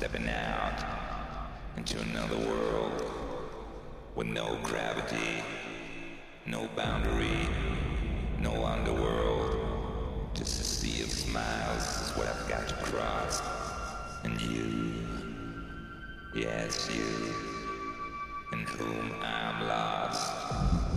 stepping out into another world with no gravity, no boundary, no underworld. Just a sea of smiles is what I've got to cross. And you, yes, you, in whom I'm lost.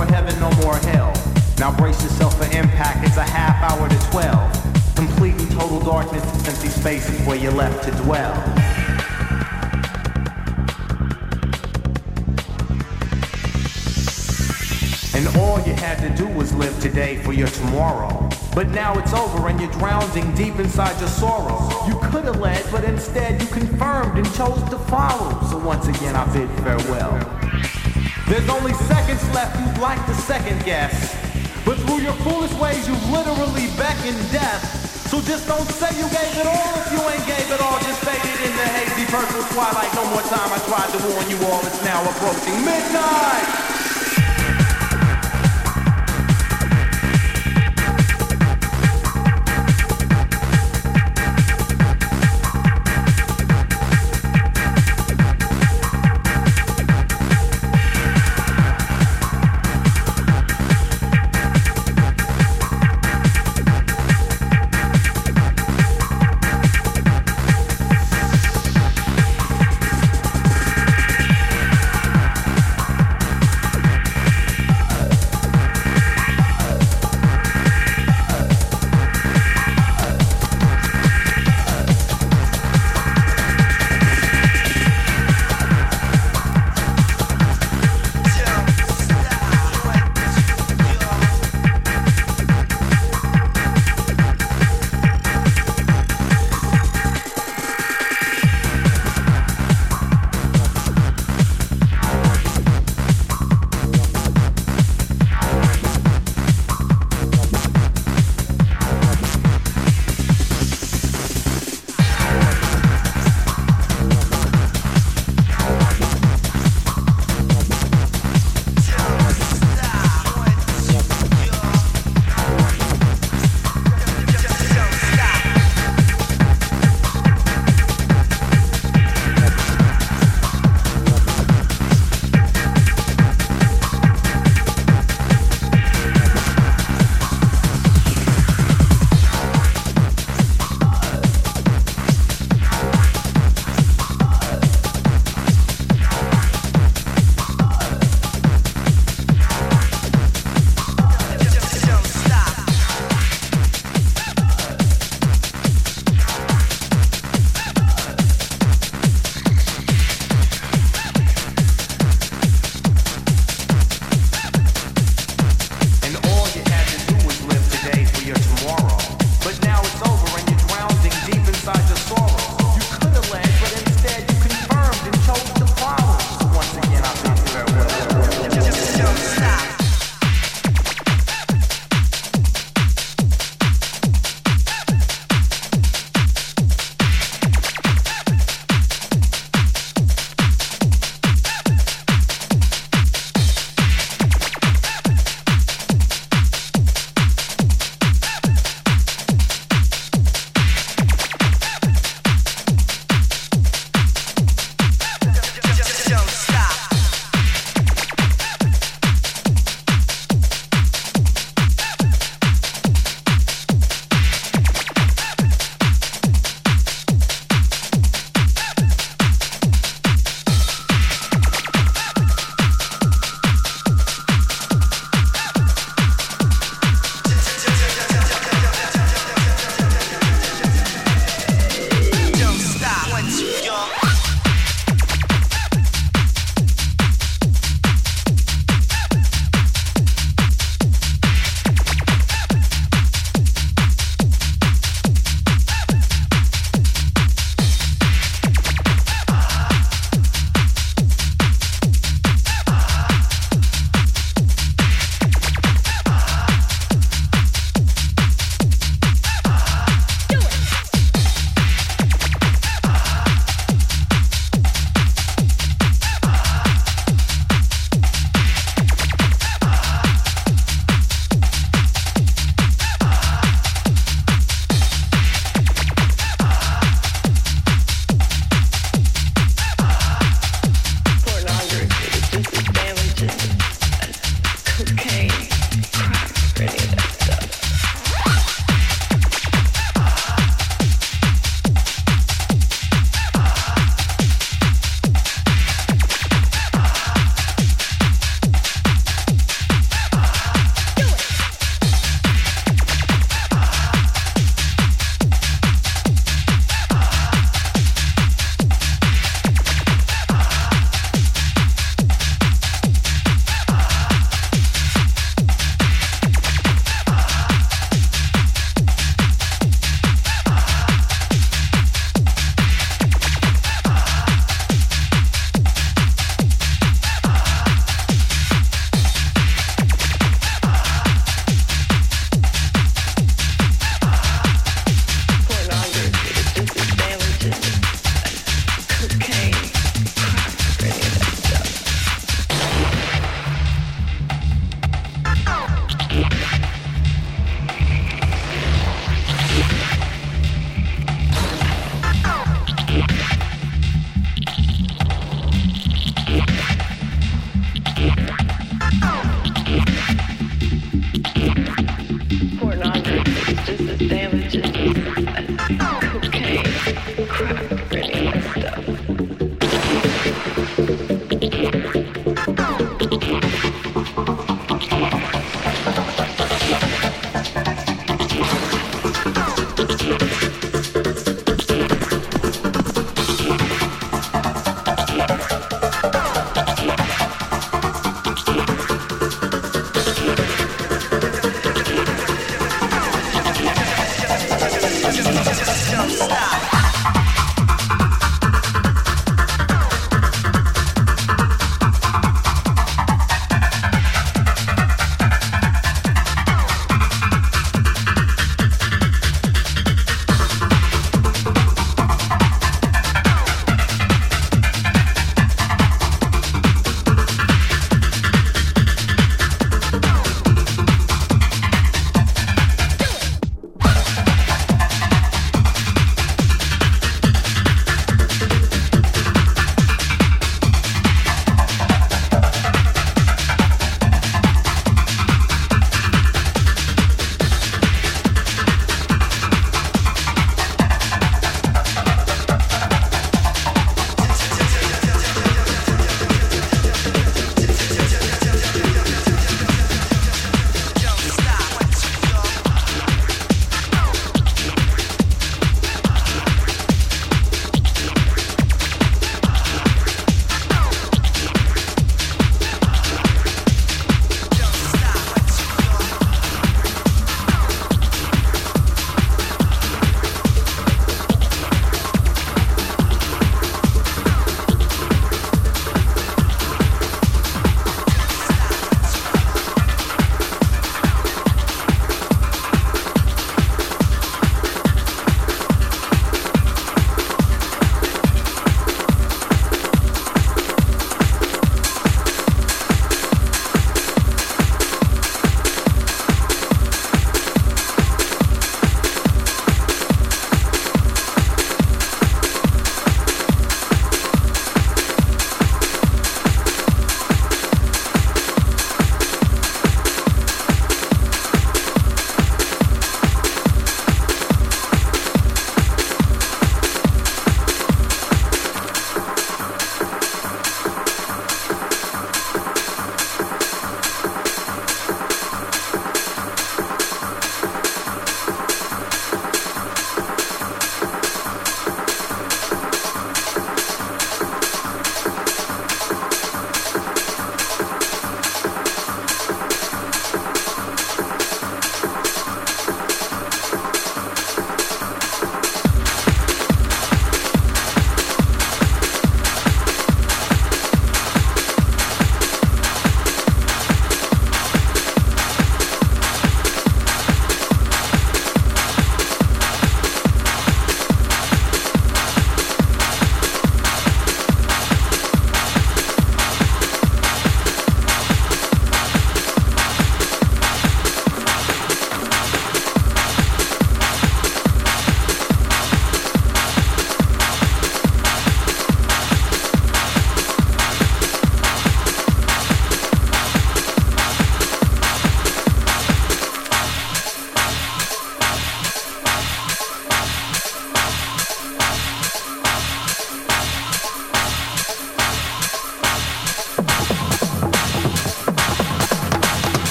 more heaven, no more hell. Now brace yourself for impact, it's a half hour to 12. Complete and total darkness, empty spaces where you're left to dwell. And all you had to do was live today for your tomorrow. But now it's over and you're drowning deep inside your sorrow. You could have led, but instead you confirmed and chose to follow. So once again I bid farewell. There's only seconds left you'd like to second guess. But through your foolish ways you've literally beckoned death. So just don't say you gave it all if you ain't gave it all. Just faded in the hazy purple twilight. No more time. I tried to warn you all. It's now approaching midnight.